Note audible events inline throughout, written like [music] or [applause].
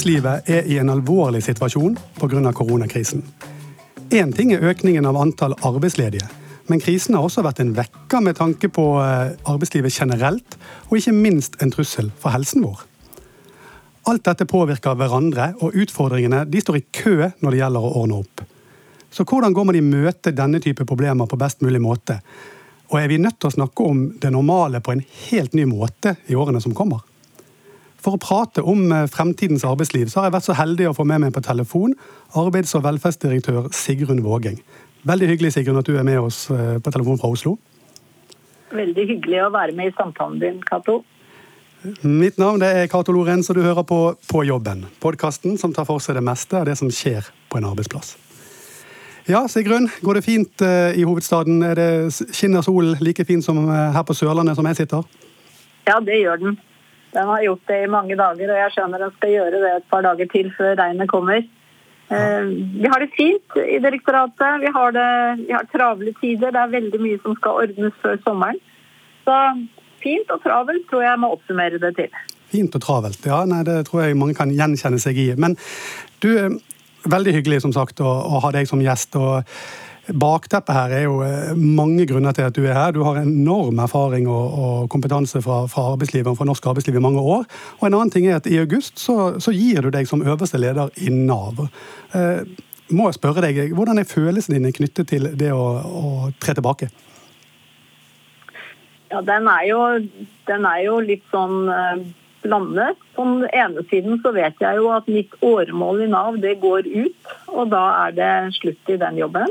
Arbeidslivet er i en alvorlig situasjon pga. koronakrisen. Én ting er økningen av antall arbeidsledige, men krisen har også vært en vekker med tanke på eh, arbeidslivet generelt, og ikke minst en trussel for helsen vår. Alt dette påvirker hverandre, og utfordringene de står i kø når det gjelder å ordne opp. Så hvordan går man i møte denne type problemer på best mulig måte? Og er vi nødt til å snakke om det normale på en helt ny måte i årene som kommer? For å prate om eh, fremtidens arbeidsliv så har jeg vært så heldig å få med meg på telefon arbeids- og velferdsdirektør Sigrun Vågeng. Veldig hyggelig Sigrun, at du er med oss eh, på telefon fra Oslo. Veldig hyggelig å være med i samtalen din, Cato. Mitt navn er Cato Lorenz, og du hører på På jobben. Podkasten som tar for seg det meste av det som skjer på en arbeidsplass. Ja, Sigrun. Går det fint uh, i hovedstaden? Er det Skinner solen like fint som her på Sørlandet, som jeg sitter? Ja, det gjør den. Den har gjort det i mange dager, og jeg skjønner den skal gjøre det et par dager til før regnet kommer. Uh, vi har det fint i direktoratet. Vi har, det, vi har travle tider. Det er veldig mye som skal ordnes før sommeren. Så fint og travelt tror jeg må oppsummere det til. Fint og travelt, ja. Nei, det tror jeg mange kan gjenkjenne seg i. Men du, Veldig hyggelig som sagt, å, å ha deg som gjest. og Bakteppet her er jo eh, mange grunner til at du er her. Du har enorm erfaring og, og kompetanse fra, fra, arbeidslivet fra norsk arbeidsliv i mange år. Og en annen ting er at I august så, så gir du deg som øverste leder i Nav. Eh, må jeg spørre deg, Hvordan er følelsene dine knyttet til det å, å tre tilbake? Ja, den er jo, den er jo litt sånn blandet. På den ene siden så vet jeg jo at mitt åremål i Nav det går ut, og da er det slutt i den jobben.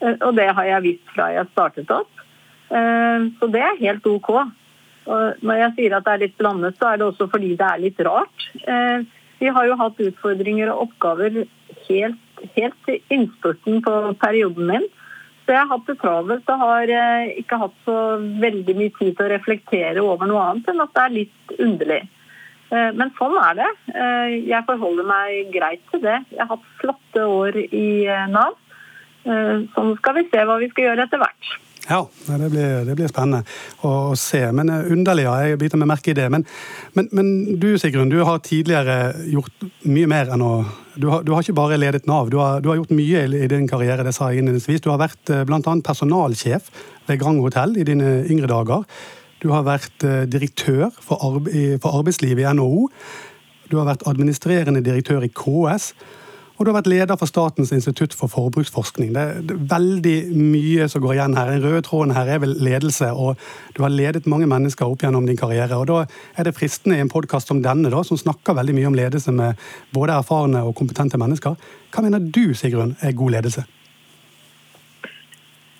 Eh, og det har jeg visst fra jeg startet opp. Eh, så det er helt OK. Og når jeg sier at det er litt blandet, så er det også fordi det er litt rart. Eh, vi har jo hatt utfordringer og oppgaver helt, helt til innspurten på perioden min. Så jeg har hatt det travelt og har ikke hatt så veldig mye tid til å reflektere over noe annet enn at det er litt underlig. Men sånn er det. Jeg forholder meg greit til det. Jeg har hatt flotte år i Nav. Sånn skal vi se hva vi skal gjøre etter hvert. Ja, det blir, det blir spennende å, se. Men underlig, ja. Jeg biter meg merke i det. Men, men, men, du Sigrun, du har tidligere gjort mye mer enn å Du har, du har ikke bare ledet Nav, du har, du har, gjort mye i din karriere. det sa jeg innledningsvis. Du har vært bl.a. personalsjef ved Grand Hotell i dine yngre dager. Du har vært eh, direktør for, arbeidslivet i NHO. Du har vært administrerende direktør i KS. Og du har vært leder for Statens institutt for forbruksforskning. Det er veldig mye som går igjen her. Den røde tråden her er vel ledelse, og du har ledet mange mennesker opp gjennom din karriere. Og Da er det fristende i en podkast som denne, da, som snakker veldig mye om ledelse med både erfarne og kompetente mennesker. Hva mener du, Sigrun, er god ledelse?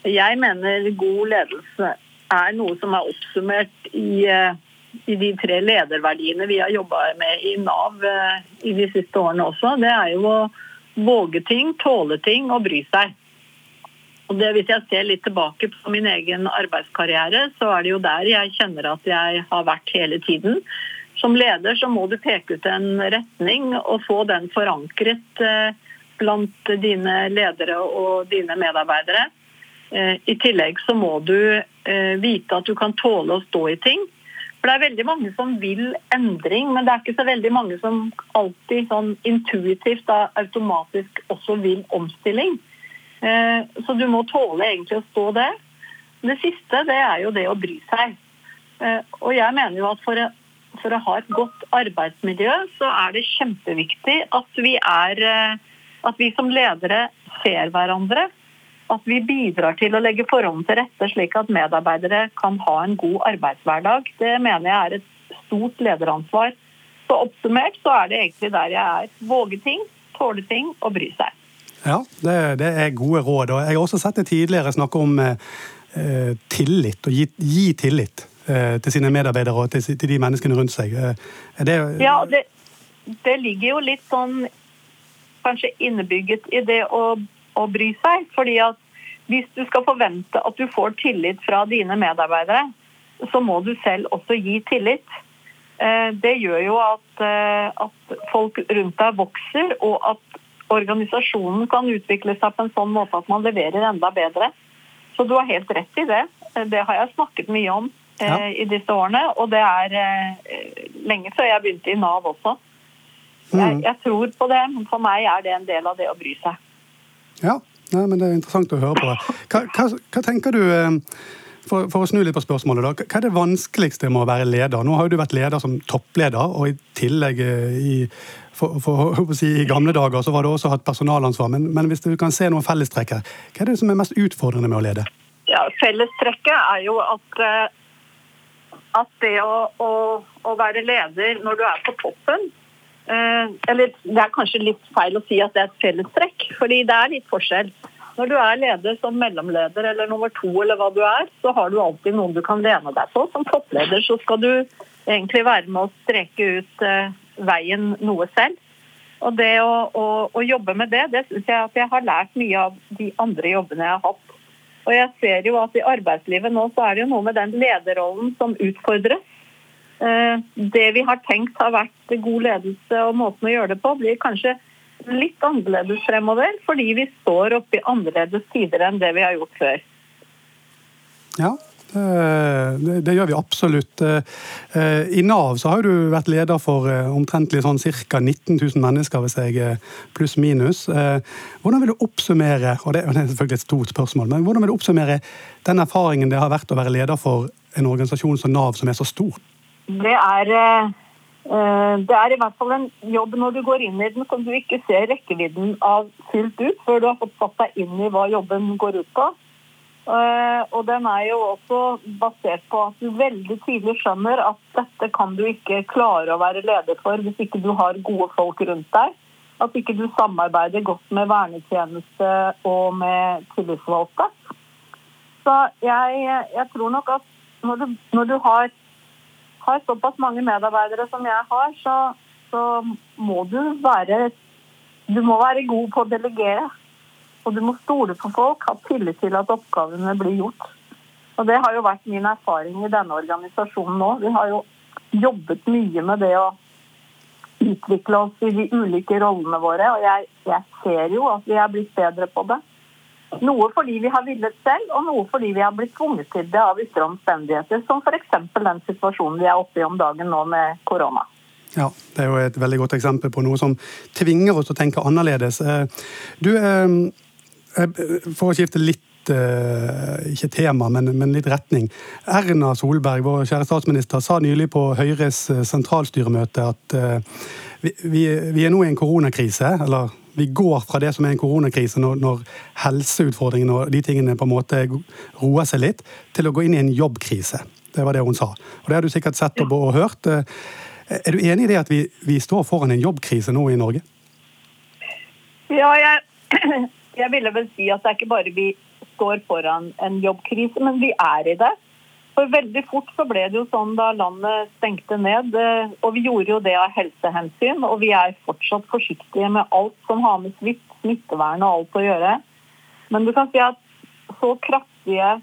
Jeg mener god ledelse er noe som er oppsummert i, eh, i de tre lederverdiene vi har jobba med i Nav eh, i de siste årene også. Det er jo å våge ting, tåle ting og bry seg. Og det, hvis jeg ser litt tilbake på min egen arbeidskarriere, så er det jo der jeg kjenner at jeg har vært hele tiden. Som leder så må du peke ut en retning og få den forankret eh, blant dine ledere og dine medarbeidere. I tillegg så må du Eh, vite at du kan tåle å stå i ting. For Det er veldig mange som vil endring, men det er ikke så veldig mange som alltid sånn intuitivt da, automatisk også vil omstilling. Eh, så du må tåle egentlig å stå det. Det siste det er jo det å bry seg. Eh, og jeg mener jo at for, for å ha et godt arbeidsmiljø, så er det kjempeviktig at vi er at vi som ledere ser hverandre, at vi bidrar til å legge forholdene til rette slik at medarbeidere kan ha en god arbeidshverdag. Det mener jeg er et stort lederansvar. Så oppsummert så er det egentlig der jeg er. Våge ting, tåle ting og bry seg. Ja, det, det er gode råd. og Jeg har også sett det tidligere snakke om eh, tillit, og gi, gi tillit eh, til sine medarbeidere og til, til, de menneskene rundt seg. Eh, det... Ja, det, det ligger jo litt sånn kanskje innebygget i det å å bry seg. fordi at hvis du skal forvente at du får tillit fra dine medarbeidere, så må du selv også gi tillit. Eh, det gjør jo at, eh, at folk rundt deg vokser, og at organisasjonen kan utvikle seg på en sånn måte at man leverer enda bedre. Så du har helt rett i det. Eh, det har jeg snakket mye om ja. i disse årene, og det er lenge før jeg begynte i Nav også. Jeg, jeg, tror på det, men for meg er det en del av det å bry seg. Ja, Nei, men det er interessant å høre på. Hva, hva, hva tenker du for, for, å snu litt på spørsmålet, da. Hva er det vanskeligste med å være leder? Nå har jo du vært leder som toppleder, og i tillegg i, for, for, si, i gamle dager så var du også hatt personalansvar. Men, men, hvis du kan se noen fellestrekk her, hva er det som er mest utfordrende med å lede? Ja, Fellestrekket er jo at, eh, at det å, å, å, være leder når du er på toppen eh, Eller det er kanskje litt feil å si at det er et fellestrekk, fordi det er litt forskjell. Når du er leder som mellomleder eller nummer to, eller hva du er, så har du alltid noen du kan lene deg på. Som toppleder så skal du egentlig være med å streke ut uh, veien noe selv. Og det å, å, å jobbe med det, det syns jeg at jeg har lært mye av de andre jobbene jeg har hatt. Og jeg ser jo at i arbeidslivet nå så er det jo noe med den lederrollen som utfordres. Uh, det vi har tenkt har vært god ledelse og måten å gjøre det på, blir kanskje litt annerledes fremover, fordi vi står oppe i annerledes tider enn det vi har gjort før. Ja, det, det, gjør vi absolutt. Eh, I Nav så har du vært leder for omtrent omtrentlig sånn ca. 19 000 mennesker, hvis jeg pluss minus. Eh, hvordan vil du oppsummere og det er selvfølgelig et stort spørsmål, men hvordan vil du oppsummere den erfaringen det har vært å være leder for en organisasjon som Nav, som er så stor? Det er Eh, det er i hvert fall en jobb når du går inn i den som du ikke ser rekkevidden av fullt ut før du har fått satt deg inn i hva jobben går ut på. Eh, og den er jo også basert på at du veldig tidlig skjønner at dette kan du ikke klare å være leder for hvis ikke du har gode folk rundt deg. At ikke du samarbeider godt med vernetjeneste og med tillitsvalgte. Så jeg, jeg tror nok at når du, når du har har såpass mange medarbeidere som jeg har, så, så må du være Du må være god på å delegere. Og du må stole på folk, ha tillit til at oppgavene blir gjort. Og Det har jo vært min erfaring i denne organisasjonen nå. Vi har jo jobbet mye med det å utvikle oss i de ulike rollene våre. Og jeg, jeg ser jo at vi er blitt bedre på det. Noe fordi vi har villet selv, og noe fordi vi har blitt tvunget til det av ytre omstendigheter, som f.eks. den situasjonen vi er oppe i om dagen nå med korona. Ja, Det er jo et veldig godt eksempel på noe som tvinger oss til å tenke annerledes. Eh, du, eh, eh, For å skifte litt ikke tema, men, litt retning. Erna Solberg, vår kjære statsminister, sa nylig på Høyres sentralstyremøte at vi er nå i en koronakrise. Eller vi går fra det som er en koronakrise, når, når helseutfordringene og de tingene på en måte roer seg litt, til å gå inn i en jobbkrise. Det var det hun sa. Og Det har du sikkert sett og, og hørt. Eh, er du enig i det at vi, vi, står foran en jobbkrise nå i Norge? Ja, jeg, [clears throat] jeg ville vel si at det er ikke bare vi står foran en jobbkrise, men vi er i det. For veldig fort så ble det jo sånn da landet stengte ned, eh, og vi gjorde jo det av helsehensyn. Og vi er fortsatt forsiktige med alt som har med smittevern og alt å gjøre. Men du kan si at så kraftige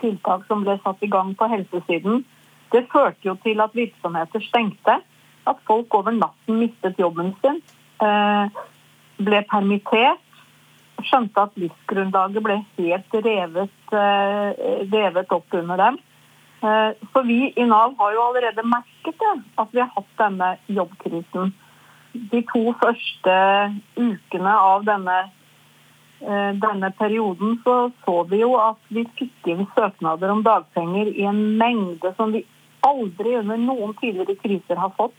tiltak som ble satt i gang på helsesiden, det førte jo til at virksomheter stengte. At folk over natten mistet jobben sin, eh, ble permittert skjønte at livsgrunnlaget ble helt revet, eh, revet opp under dem. Eh, så vi i Nav har jo allerede merket det, at vi har hatt denne jobbkrisen. De to første ukene av denne, eh, denne perioden så, så vi jo at vi fikk inn søknader om dagpenger i en mengde som vi aldri under noen tidligere kriser har fått.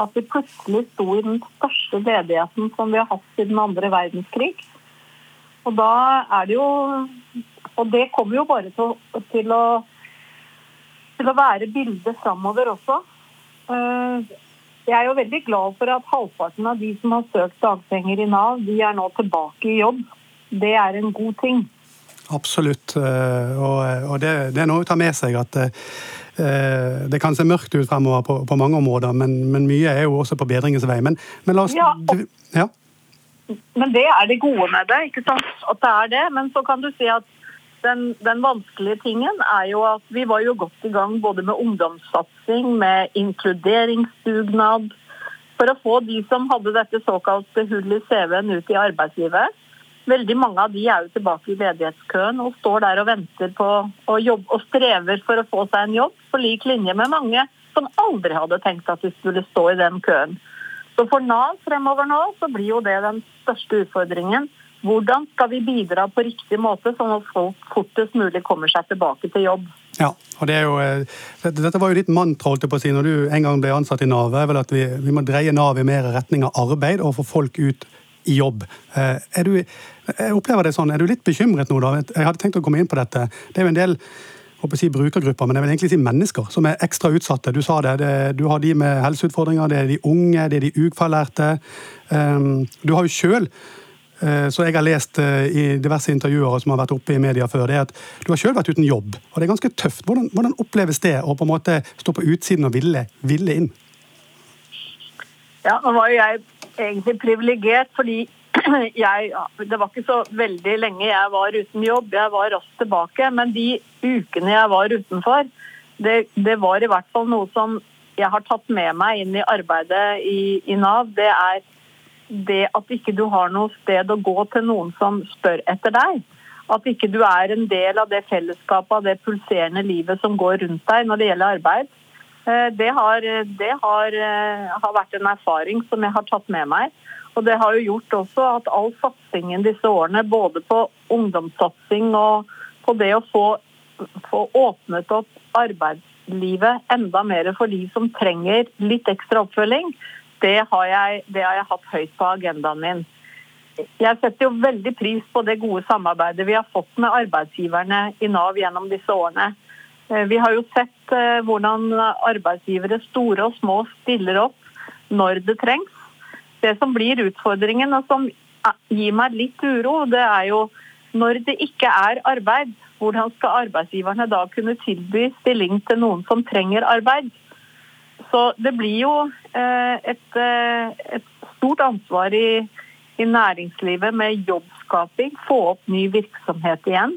At vi plutselig sto i den største ledigheten som vi har hatt siden andre verdenskrig. Og da er det jo Og det kommer jo bare til, til, å, til å være bildet framover også. Eh, jeg er jo veldig glad for at halvparten av de som har søkt dagpenger i Nav, de er nå tilbake i jobb. Det er en god ting. Absolutt. Eh, og det, det er noe å ta med seg at eh, det kan se mørkt ut fremover på, på mange områder, men, men, mye er jo også på bedringens vei. Men, men la oss ja, ja. Men det er det gode med det, ikke sant? at det er det. Men så kan du si at den, den, vanskelige tingen er jo at vi var jo godt i gang både med ungdomssatsing, med inkluderingsdugnad, for å få de som hadde dette såkalte hull i CV-en ut i arbeidslivet. Veldig mange av de er jo tilbake i ledighetskøen og står der og venter på å jobbe og strever for å få seg en jobb, på lik linje med mange som aldri hadde tenkt at de skulle stå i den køen. Så for Nav fremover nå så blir jo det den største utfordringen. Hvordan skal vi bidra på riktig måte, sånn at folk fortest mulig kommer seg tilbake til jobb? Ja, og det jo, eh, Dette var jo ditt mantra holdt på å si, når du en gang ble ansatt i Nav. er vel at vi, vi må dreie Nav i mer retning av arbeid og få folk ut i jobb. Eh, er du, jeg opplever det sånn, er du litt bekymret nå? da? Jeg hadde tenkt å komme inn på dette. Det er jo en del håper å si brukergrupper, men jeg vil egentlig si mennesker som er ekstra utsatte. Du sa det, det du har de med helseutfordringer, det er de unge, det er de ufaglærte. Um, du har jo sjøl uh, så jeg har lest uh, i diverse intervjuer som har vært oppe i media før, det er at du har selv vært uten jobb. Og det er ganske tøft. Hvordan, hvordan oppleves det å på en måte stå på utsiden og ville, ville inn? Ja, nå var jo jeg egentlig privilegert, fordi [clears throat] jeg, det var ikke så veldig lenge jeg var uten jobb. Jeg var raskt tilbake. Men de ukene jeg var utenfor, det, det var i hvert fall noe som jeg har tatt med meg inn i arbeidet i, i Nav. Det er det at ikke du har noe sted å gå til noen som spør etter deg. At ikke du er en del av det fellesskapet, av det pulserende livet som går rundt deg når det gjelder arbeid. Eh, det, har, det har, eh, har vært en erfaring som jeg har tatt med meg. Og det har jo gjort også at all satsingen disse årene, både på ungdomssatsing og på det å få, få åpnet opp arbeidslivet enda mer for de som trenger litt ekstra oppfølging, det har, jeg, det har jeg hatt høyt på agendaen min. Jeg setter jo veldig pris på det gode samarbeidet vi har fått med arbeidsgiverne i Nav gjennom disse årene. Eh, vi har jo sett eh, hvordan arbeidsgivere, store og små, stiller opp når det trengs. Det som blir utfordringen, og som gir meg litt uro, det er jo når det ikke er arbeid, hvordan skal arbeidsgiverne da kunne tilby stilling til noen som trenger arbeid? Så det blir jo eh, et, eh, et stort ansvar i, i, næringslivet med jobbskaping, få opp ny virksomhet igjen.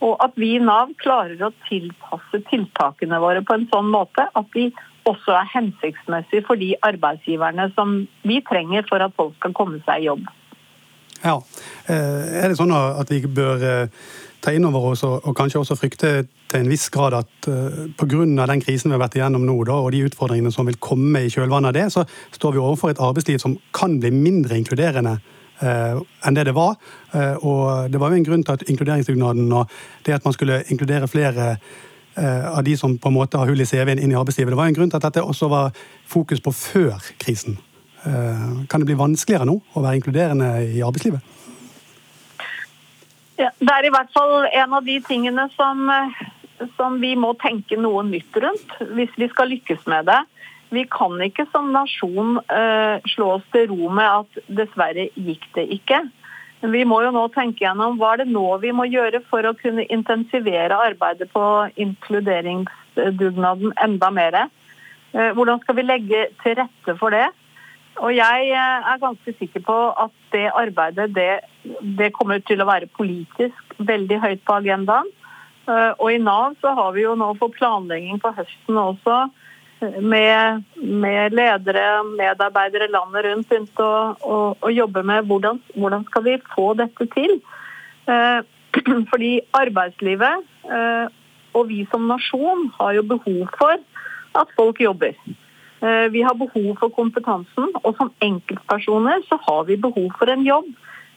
Og at vi i Nav klarer å tilpasse tiltakene våre på en sånn måte at de også er hensiktsmessig for de arbeidsgiverne som vi trenger for at folk skal komme seg i jobb. Ja, eh, Er det sånn at vi bør ta inn over oss, og, kanskje også frykte til en viss grad at eh, pga. den krisen vi har vært igjennom nå, da, og de utfordringene som vil komme i kjølvannet av det, så står vi overfor et arbeidsliv som kan bli mindre inkluderende enn det det var. Og det var jo en grunn til at inkluderingsdugnaden og det at man skulle inkludere flere av de som på en måte har hull i CV-en inn i arbeidslivet, det var en grunn til at dette også var fokus på før krisen. Kan det bli vanskeligere nå å være inkluderende i arbeidslivet? Ja, det er i hvert fall en av de tingene som, som, vi må tenke noe nytt rundt hvis vi skal lykkes med det. Vi kan ikke som nasjon slå oss til ro med at dessverre gikk det ikke. Vi må jo nå tenke gjennom hva det nå vi må gjøre for å kunne intensivere arbeidet på inkluderingsdugnaden enda mer. Uh, hvordan skal vi legge til rette for det? Og jeg eh, er ganske sikker på at det arbeidet det, det kommer til å være politisk veldig høyt på agendaen. Eh, og i Nav så har vi jo nå for planlegging på høsten også eh, med, med ledere, medarbeidere landet rundt begynt å, å, å jobbe med hvordan, hvordan, skal vi få dette til. [clears throat] Fordi arbeidslivet og vi som nasjon har jo behov for at folk jobber. Eh, vi har behov for kompetansen, og som enkeltpersoner så har vi behov for en jobb.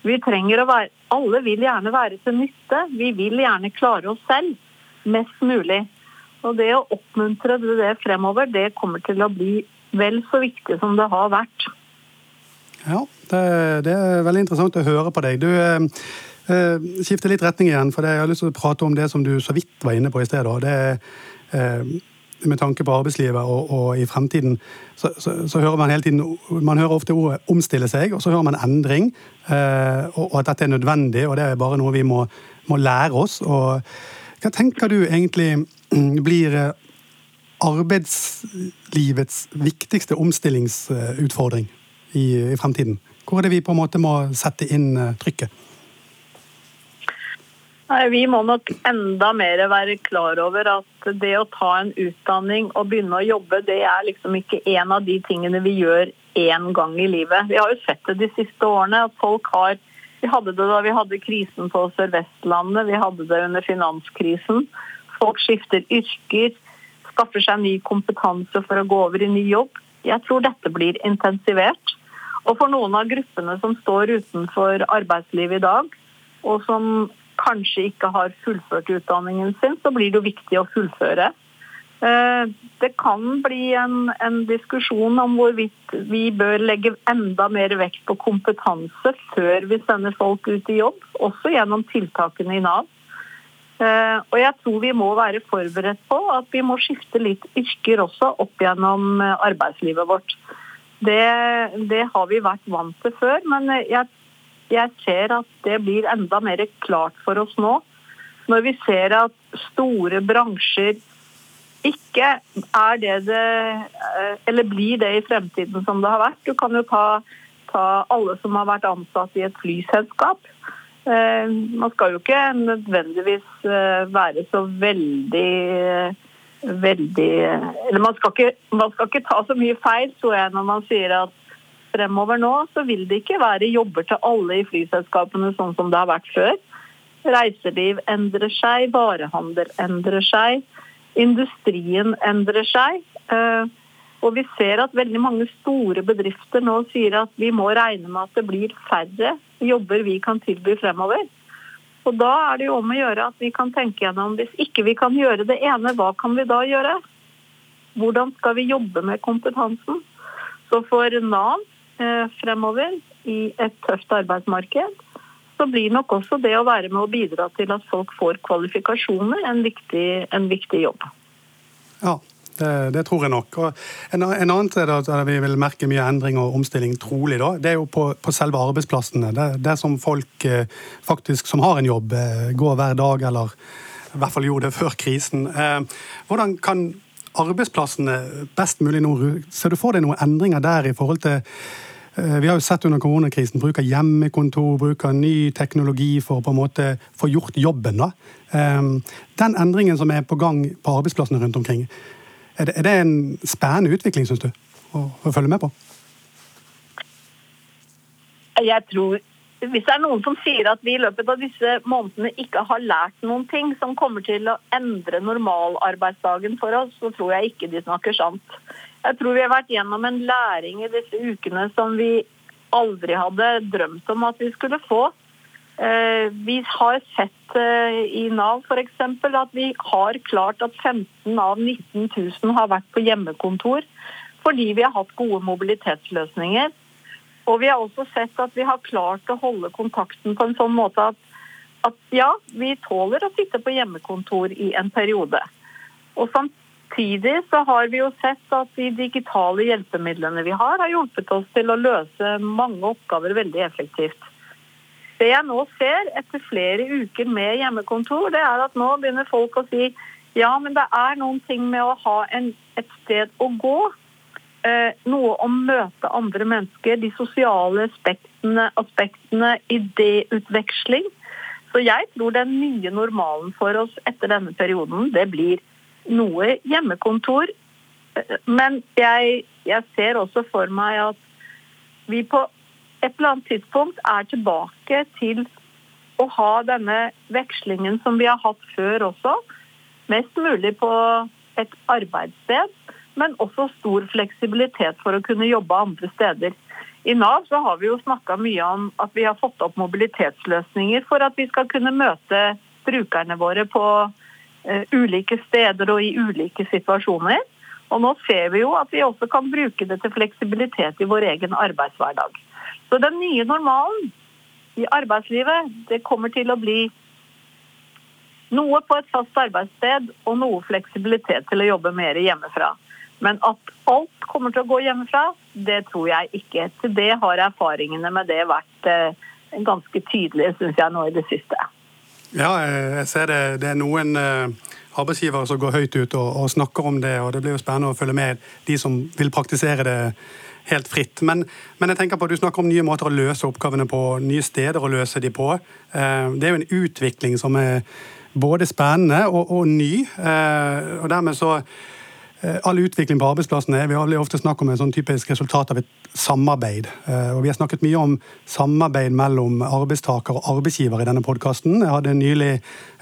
Vi trenger å være, Alle vil gjerne være til nytte. Vi vil gjerne klare oss selv mest mulig. Og Det å oppmuntre det fremover, det kommer til å bli vel så viktig som det har vært. Ja, det, er veldig interessant å høre på deg. Du eh, eh skifter litt retning igjen, for jeg har lyst til å prate om det som du så vidt var inne på i sted. Det er eh, med tanke på arbeidslivet og, og i fremtiden, så, så, så, hører man hele tiden Man hører ofte ordet 'omstille seg', og så hører man endring. Eh, og, og, at dette er nødvendig, og det er bare noe vi må, må lære oss. Og hva tenker du egentlig blir eh, arbeidslivets viktigste omstillingsutfordring i, i fremtiden? Hvor er det vi på en måte må sette inn eh, trykket? Nei, Vi må nok enda mer være klar over at det å ta en utdanning og begynne å jobbe, det er liksom ikke en av de tingene vi gjør én gang i livet. Vi har jo sett det de siste årene. at folk har Vi hadde det da vi hadde krisen på Sør-Vestlandet, vi hadde det under finanskrisen. Folk skifter yrker, skaffer seg ny kompetanse for å gå over i ny jobb. Jeg tror dette blir intensivert. Og for noen av gruppene som står utenfor arbeidslivet i dag, og som kanskje ikke har fullført utdanningen sin, så blir det jo viktig å fullføre. Eh, det kan bli en, en, diskusjon om hvorvidt vi bør legge enda mer vekt på kompetanse før vi sender folk ut i jobb, også gjennom tiltakene i Nav. Eh, og jeg tror vi må være forberedt på at vi må skifte litt yrker også opp gjennom eh, arbeidslivet vårt. Det, det har vi vært vant til før, men jeg, jeg ser at det blir enda mer klart for oss nå. Når vi ser at store bransjer ikke er det det eh, Eller blir det i fremtiden som det har vært. Du kan jo ta, ta alle som har vært ansatt i et flyselskap. Eh, man skal jo ikke nødvendigvis eh, være så veldig veldig Eller man skal, ikke, man skal ikke ta så mye feil, tror jeg, når man sier at fremover nå så vil det ikke være jobber til alle i flyselskapene sånn som det har vært før. Reiseliv endrer seg, varehandel endrer seg, industrien endrer seg. Eh, og vi ser at veldig mange store bedrifter nå sier at vi må regne med at det blir færre jobber vi kan tilby fremover. Og Da er det jo om å gjøre at vi kan tenke gjennom hvis ikke vi kan gjøre det ene, hva kan vi da gjøre? Hvordan skal vi jobbe med kompetansen? Så for Nav eh, fremover i et tøft arbeidsmarked, så blir nok også det å være med å bidra til at folk får kvalifikasjoner, en viktig, en viktig jobb. Ja, det, det, tror jeg nok. Og en, en annen sted at vi vil merke mye endring og omstilling, trolig, da, det er jo på, på selve arbeidsplassene. Det, det som folk eh, faktisk som har en jobb, eh, går hver dag, eller i hvert fall gjorde det [laughs] før krisen. Eh, hvordan kan arbeidsplassene best mulig nå Ser du for deg noen endringer der i forhold til vi har jo sett under koronakrisen bruker hjemmekontor, bruker ny teknologi for å på en måte få gjort jobben. da. Den endringen som er på gang på arbeidsplassene rundt omkring, er det, en spennende utvikling, syns du, å følge med på? Jeg tror hvis det er noen som sier at vi i løpet av disse månedene ikke har lært noen ting som kommer til å endre normalarbeidsdagen for oss, så tror jeg ikke de snakker sant. Jeg tror vi har vært gjennom en læring i disse ukene som vi aldri hadde drømt om at vi skulle få. Eh, vi har sett eh, i Nav f.eks. at vi har klart at 15 av 19 000 har vært på hjemmekontor fordi vi har hatt gode mobilitetsløsninger. Og vi har også sett at vi har klart å holde kontakten på en sånn måte at, at ja, vi tåler å sitte på hjemmekontor i en periode. Og samtidig så har vi jo sett at de digitale hjelpemidlene vi har, har hjulpet oss til å løse mange oppgaver veldig effektivt. Det jeg nå ser etter flere uker med hjemmekontor, det er at nå begynner folk å si ja, men det er noen ting med å ha en, et sted å gå. Eh, noe om møte andre mennesker, de sosiale aspektene, aspektene idéutveksling. Så jeg tror den nye normalen for oss etter denne perioden, det blir noe hjemmekontor. Men jeg, jeg ser også for meg at vi på et eller annet tidspunkt er tilbake til å ha denne vekslingen som vi har hatt før også. Mest mulig på et arbeidssted, men også stor fleksibilitet for å kunne jobbe andre steder. I Nav så har vi jo snakka mye om at vi har fått opp mobilitetsløsninger for at vi skal kunne møte brukerne våre på ulike steder og i ulike situasjoner. Og nå ser vi jo at vi også kan bruke det til fleksibilitet i vår egen arbeidshverdag. Så den nye normalen i arbeidslivet, det kommer til å bli noe på et fast arbeidssted og noe fleksibilitet til å jobbe mer hjemmefra. Men at alt kommer til å gå hjemmefra, det tror jeg ikke. Til det har erfaringene med det vært eh, ganske tydelige, syns jeg, nå i det siste. Ja, jeg ser det. Det er noen eh, arbeidsgivere som går høyt ut og, og snakker om det, og det blir jo spennende å følge med de som vil praktisere det helt fritt. Men, men, jeg tenker på, at du snakker om nye måter å løse oppgavene på, nye steder å løse de på. Eh, det er jo en utvikling som er både spennende og, og ny. Eh, og dermed så Eh, all utvikling på arbeidsplassene vi har ofte snakk om en sånn typisk resultat av et samarbeid. Eh, og Vi har snakket mye om samarbeid mellom arbeidstaker og arbeidsgiver i denne podkasten. Jeg hadde nylig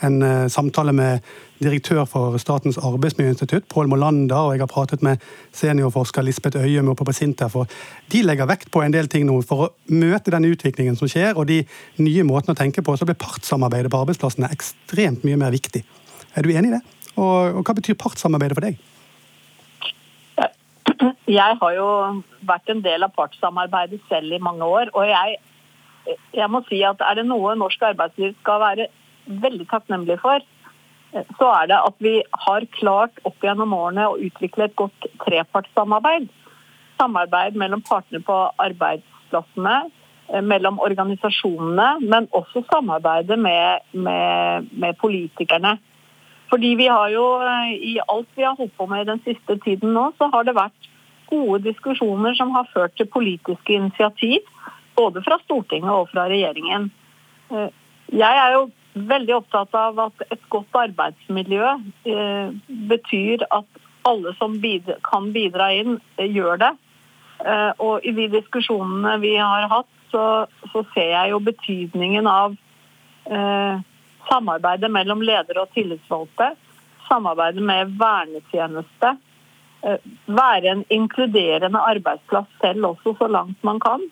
en eh, samtale med direktør for Statens arbeidsmiljøinstitutt, Pål Molander, og jeg har pratet med seniorforsker Lisbeth Øyum oppe på Sintef. og De legger vekt på en del ting nå for å møte den utviklingen som skjer, og de nye måtene å tenke på. Så blir partssamarbeidet på arbeidsplassene ekstremt mye mer viktig. Er du enig i det? Og, og hva betyr partssamarbeidet for deg? Jeg har jo vært en del av partssamarbeidet selv i mange år. Og jeg, jeg må si at er det noe norsk arbeidsliv skal være veldig takknemlig for, så er det at vi har klart opp gjennom årene å utvikle et godt trepartssamarbeid. Samarbeid mellom partene på arbeidsplassene, mellom organisasjonene, men også samarbeidet med, med, med politikerne. Fordi vi har jo I alt vi har holdt på med den siste tiden nå, så har det vært gode diskusjoner som har ført til politiske initiativ. Både fra Stortinget og fra regjeringen. Eh, jeg er jo veldig opptatt av at et godt arbeidsmiljø eh, betyr at alle som kan bidra inn, eh, gjør det. Og i de diskusjonene vi har hatt, så, ser jeg jo betydningen av samarbeidet mellom ledere og tillitsvalgte. Samarbeidet med vernetjeneste. Eh, være en inkluderende arbeidsplass selv også, så langt man kan.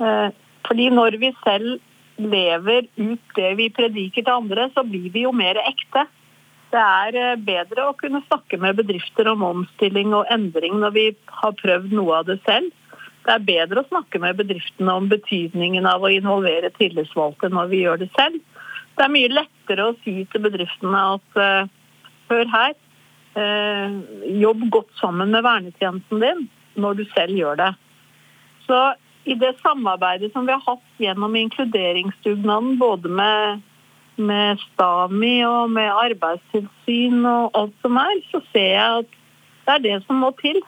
Eh, fordi når vi selv lever ut det vi prediker til andre, så blir vi jo mer ekte. Det er eh, bedre å kunne snakke med bedrifter om omstilling og endring når vi har prøvd noe av det selv. Det er bedre å snakke med bedriftene om betydningen av å involvere tillitsvalgte når vi gjør det selv. Det er mye lettere å si til bedriftene at hør her, Eh, jobb godt sammen med vernetjenesten din når du selv gjør det. Så i det samarbeidet som vi har hatt gjennom inkluderingsdugnaden, både med, med STAMI og med arbeidstilsyn og alt som er, så ser jeg at det er det som må til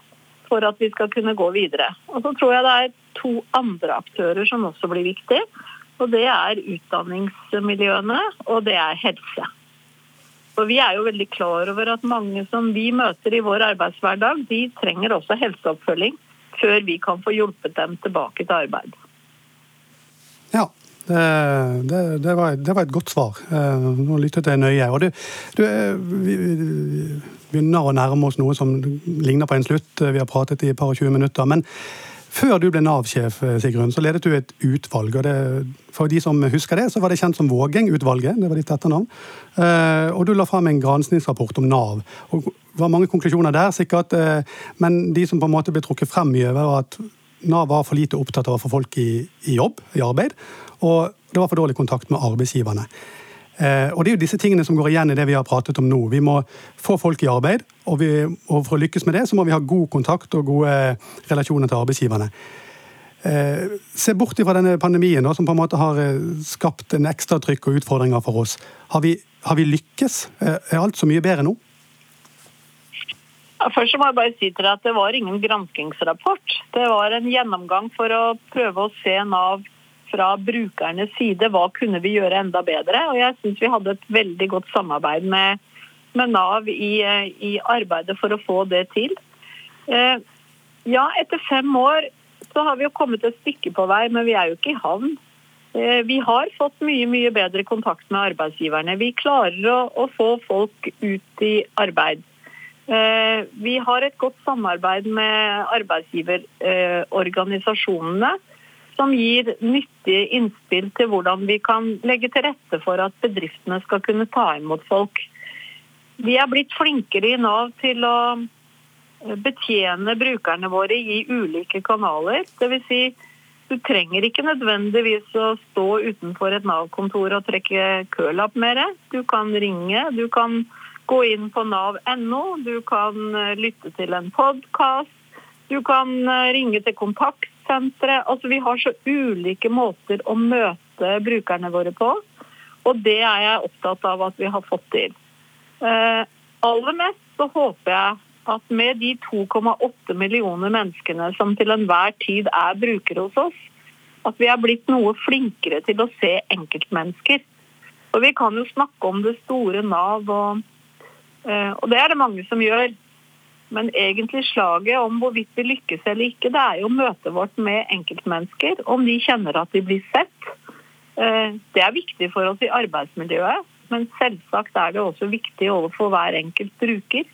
for at vi skal kunne gå videre. Og så tror jeg det er to andre aktører som også blir viktige. Og det er utdanningsmiljøene, og det er helse. For Vi er jo veldig klar over at mange som vi møter i vår arbeidshverdag, de trenger også helseoppfølging før vi kan få hjulpet dem tilbake til arbeid. Ja, det, det, var, det var, et godt svar. Eh, nå lyttet jeg nøye. Og du, du, eh, vi begynner å nærme oss noe som ligner på en slutt. Vi har pratet i et par og 20 minutter. men før du ble Nav-sjef, eh, Sigrun, så ledet du et utvalg. og det, For de som husker det, så var det kjent som Vågeng-utvalget. Det var ditt etternavn. Eh, og du la fram en granskingsrapport om Nav. og Det var mange konklusjoner der, sikkert. Eh, men de som på en måte ble trukket frem mye, var at Nav var for lite opptatt av å få folk i, i jobb, i arbeid. Og det var for dårlig kontakt med arbeidsgiverne. Eh, og Det er jo disse tingene som går igjen i det vi har pratet om nå. Vi må få folk i arbeid, og, vi, og for å lykkes med det, så må vi ha god kontakt og gode relasjoner til arbeidsgiverne. Eh, se bort fra denne pandemien da, som på en måte har eh, skapt en ekstra trykk og utfordringer for oss. Har vi, har vi lykkes? Er alt så mye bedre nå? Først må jeg bare si til deg at Det var ingen granskingsrapport. Det var en gjennomgang for å prøve å se Nav fra brukernes side hva kunne vi gjøre enda bedre. Og jeg syns vi hadde et veldig godt samarbeid med, med Nav i, i, arbeidet for å få det til. Eh, ja, etter fem år så har vi jo kommet et stykke på vei, men vi er jo ikke i havn. Eh, vi har fått mye mye bedre kontakt med arbeidsgiverne. Vi klarer å, å få folk ut i arbeid. Eh, vi har et godt samarbeid med arbeidsgiverorganisasjonene som gir nyttige innspill til hvordan vi kan legge til rette for at bedriftene skal kunne ta imot folk. Vi er blitt flinkere i Nav til å betjene brukerne våre i ulike kanaler. Dvs. Si, du trenger ikke nødvendigvis å stå utenfor et Nav-kontor og trekke kølapp mer. Du kan ringe, du kan gå inn på nav.no, du kan lytte til en podkast, du kan ringe til kontakt sentre. Altså, vi har så ulike måter å møte brukerne våre på. Og det er jeg opptatt av at vi har fått til. Eh, aller mest så håper jeg at med de 2,8 millioner menneskene som til enhver tid er brukere hos oss, at vi er blitt noe flinkere til å se enkeltmennesker. Og Vi kan jo snakke om det store Nav, og, eh, og det er det mange som gjør. Men egentlig slaget om hvorvidt vi lykkes eller ikke, det er jo møtet vårt med enkeltmennesker. Om de kjenner at de blir sett. Eh, det er viktig for oss i arbeidsmiljøet, men selvsagt er det også viktig overfor hver enkelt bruker.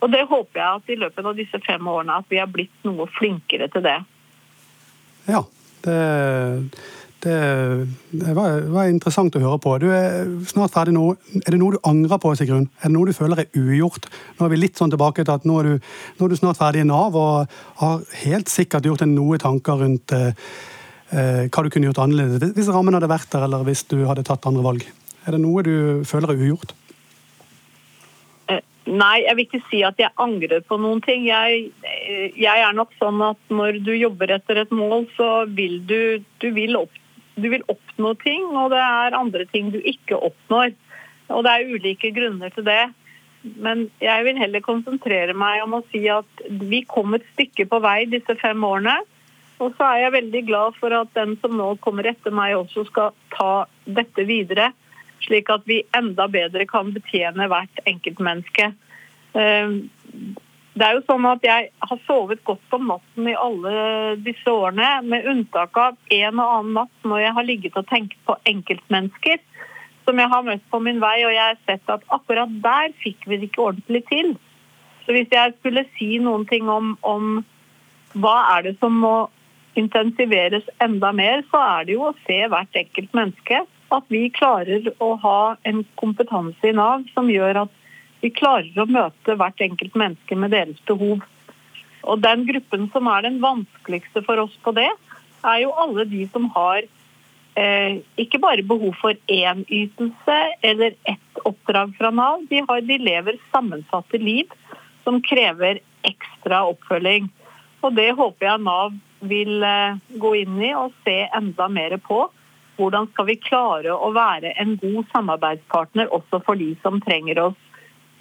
Og det håper jeg at i løpet av disse fem årene at vi har blitt noe flinkere til det. Ja, det, det, var, var, interessant å høre på. Du er snart ferdig nå. Er det noe du angrer på, Sigrun? Er det noe du føler er ugjort? Nå er vi litt sånn tilbake til at nå er du, nå er du snart ferdig i Nav og har helt sikkert gjort deg noe tanker rundt eh, eh, hva du kunne gjort annerledes hvis rammen hadde vært der, eller hvis du hadde tatt andre valg. Er det noe du føler er ugjort? Nei, jeg vil ikke si at jeg angrer på noen ting. Jeg, jeg, er nok sånn at når du jobber etter et mål, så vil du, du, vil opp, du vil oppnå ting, og det er andre ting du ikke oppnår. Og det er ulike grunner til det. Men jeg vil heller konsentrere meg om å si at vi kom et stykke på vei disse fem årene. Og så er jeg veldig glad for at den som nå kommer etter meg, også skal ta dette videre slik at vi enda bedre kan betjene hvert enkeltmenneske. Det er jo sånn at Jeg har sovet godt om natten i alle disse årene, med unntak av en og annen natt når jeg har ligget og tenkt på enkeltmennesker som jeg har møtt på min vei, og jeg har sett at akkurat der fikk vi det ikke ordentlig til. Så Hvis jeg skulle si noen ting om, om hva er det som må intensiveres enda mer, så er det jo å se hvert enkelt menneske at vi klarer å ha en kompetanse i Nav som gjør at vi klarer å møte hvert enkelt menneske med deres behov. Og Den gruppen som er den vanskeligste for oss på det, er jo alle de som har eh, ikke bare behov for én ytelse eller ett oppdrag fra Nav. De, har, de lever sammensatte liv som krever ekstra oppfølging. Og Det håper jeg Nav vil eh, gå inn i og se enda mer på hvordan skal vi klare å være en god samarbeidspartner også for de som trenger oss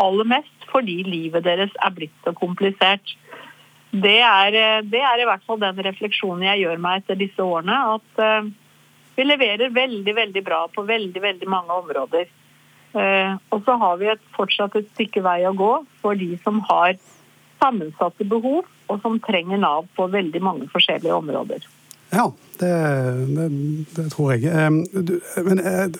aller mest, fordi livet deres er blitt så komplisert. Det er, det er i hvert fall den refleksjonen jeg gjør meg etter disse årene. At uh, vi leverer veldig, veldig bra på veldig, veldig mange områder. Uh, og så har vi et, fortsatt et stykke vei å gå for de som har sammensatte behov, og som trenger Nav på veldig mange forskjellige områder. Ja, det, det, det tror jeg. Men jeg,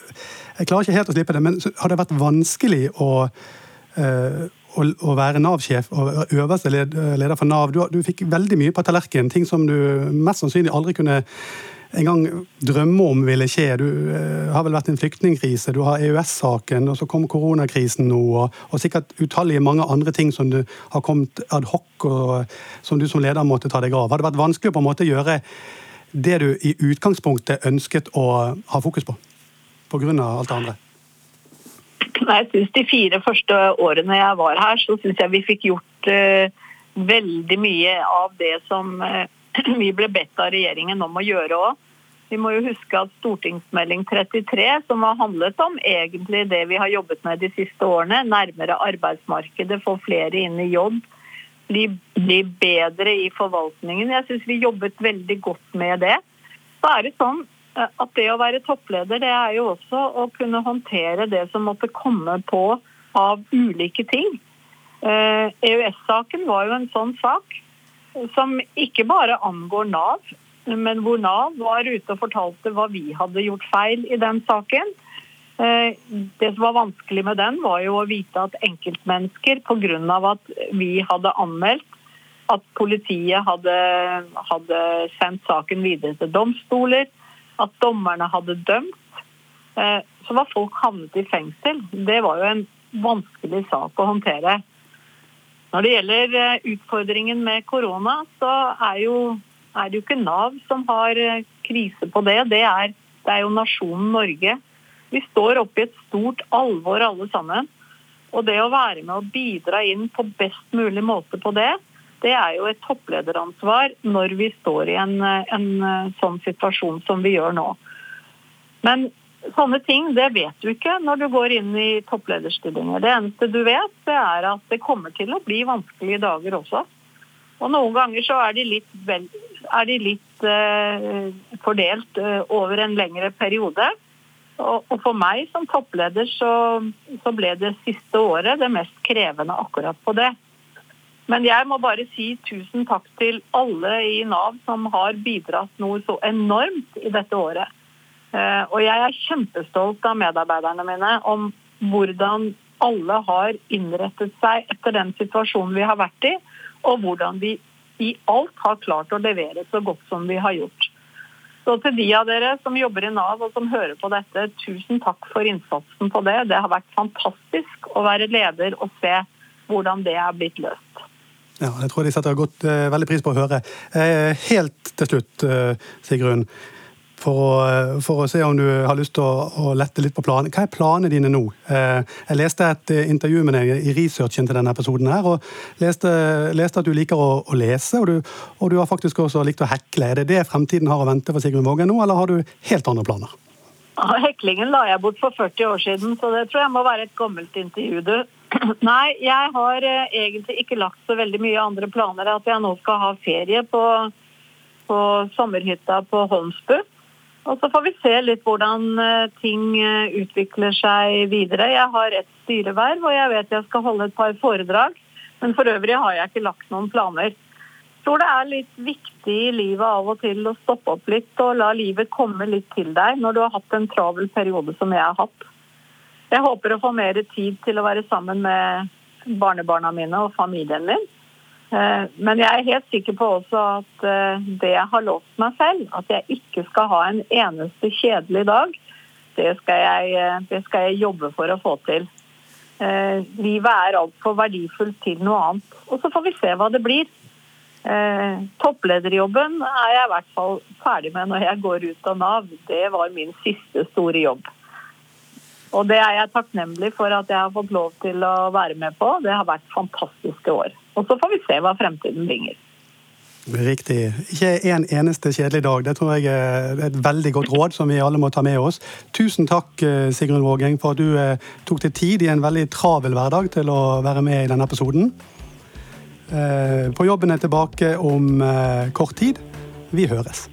jeg, klarer ikke helt å slippe det. Men har det vært vanskelig å, eh, å, å være Nav-sjef og øverste leder for Nav? Du, du fikk veldig mye på tallerkenen, ting som du mest sannsynlig aldri kunne engang drømme om ville skje. Du eh, har vel vært en flyktningkrise, du har EØS-saken, og så kom koronakrisen nå, og, og, sikkert utallige mange andre ting som du har kommet ad hoc, og som du som leder måtte ta deg av. Har det vært vanskelig å på en måte gjøre det du i utgangspunktet ønsket å ha fokus på? Pga. alt det andre? Jeg synes De fire første årene jeg var her, så syns jeg vi fikk gjort uh, veldig mye av det som uh, [clears throat] vi ble bedt av regjeringen om å gjøre òg. Vi må jo huske at Stortingsmelding 33, som har handlet om egentlig det vi har jobbet med de siste årene, nærmere arbeidsmarkedet, få flere inn i jobb, bli, bli bedre i forvaltningen. Jeg syns vi jobbet veldig godt med det. Så er det sånn at det å være toppleder, det er jo også å kunne håndtere det som måtte komme på av ulike ting. EØS-saken eh, e var jo en sånn sak som ikke bare angår Nav, men hvor Nav var ute og fortalte hva vi hadde gjort feil i den saken. Eh, det som var vanskelig med den, var jo å vite at enkeltmennesker, pga. at vi hadde anmeldt at politiet hadde, hadde, sendt saken videre til domstoler, at dommerne hadde dømt, eh, så var folk havnet i fengsel. Det var jo en vanskelig sak å håndtere. Når det gjelder eh, utfordringen med korona, så er, jo, er det jo ikke Nav som har krise på det. Det er, det er jo nasjonen Norge vi står oppe i et stort alvor alle sammen. Og det å være med å bidra inn på best mulig måte på det, det er jo et topplederansvar når vi står i en, en sånn situasjon som vi gjør nå. Men sånne ting det vet du ikke når du går inn i topplederstillinger. Det eneste du vet, det er at det kommer til å bli vanskelige dager også. Og noen ganger så er de litt, vel, er de litt uh, fordelt uh, over en lengre periode. Og, for meg som toppleder så, så, ble det siste året det mest krevende akkurat på det. Men jeg må bare si tusen takk til alle i Nav som har bidratt noe så enormt i dette året. Eh, og jeg er kjempestolt av medarbeiderne mine om hvordan alle har innrettet seg etter den situasjonen vi har vært i, og hvordan vi i alt har klart å levere så godt som vi har gjort. Så til de av dere som jobber i Nav og som hører på dette, tusen takk for innsatsen på det. Det har vært fantastisk å være leder og se hvordan det er blitt løst. Ja, jeg tror de setter godt, eh, veldig pris på å høre. Eh, helt til slutt, eh, Sigrun for å, for å, se om du har lyst til å, å lette litt på planene. Hva er planene dine nå? Jeg leste et intervju med deg i researchen til denne episoden, her, og leste, leste at du liker å, å lese, og du, og du, har faktisk også likt å hekle. Er det det fremtiden har å vente for Sigrun Vågen nå, eller har du helt andre planer? Heklingen la jeg bort for 40 år siden, så det tror jeg må være et gammelt intervju. du. [clears throat] Nei, jeg har eh, egentlig ikke lagt så veldig mye andre planer. At jeg nå skal ha ferie på, på sommerhytta på Holmsbu. Og så får vi se litt hvordan eh, ting eh, utvikler seg videre. Jeg har et styreverv, og jeg vet jeg skal holde et par foredrag. Men for øvrig har jeg ikke lagt noen planer. Jeg tror det er litt viktig i livet av og til å stoppe opp litt og la livet komme litt til deg når du har hatt en travel periode som jeg har hatt. Jeg håper å få mer tid til å være sammen med barnebarna mine og familien min. Eh, men jeg er helt sikker på også at eh, det jeg har lovt meg selv, at jeg ikke skal ha en eneste kjedelig dag, det skal jeg, eh, det skal jeg jobbe for å få til. Livet er altfor verdifullt til noe annet. Og så får vi se hva det blir. Topplederjobben er jeg i hvert fall ferdig med når jeg går ut av Nav. Det var min siste store jobb. Og det er jeg takknemlig for at jeg har fått lov til å være med på. Det har vært fantastiske år. Og så får vi se hva fremtiden bringer. Riktig. Ikke en eneste kjedelig dag. Det tror jeg er et veldig godt råd som vi alle må ta med oss. Tusen takk, eh, Sigrun Vågeng, for at du eh, tok deg tid i en veldig travel hverdag til å være med i denne episoden. Eh, på jobben er tilbake om kort tid. Vi høres.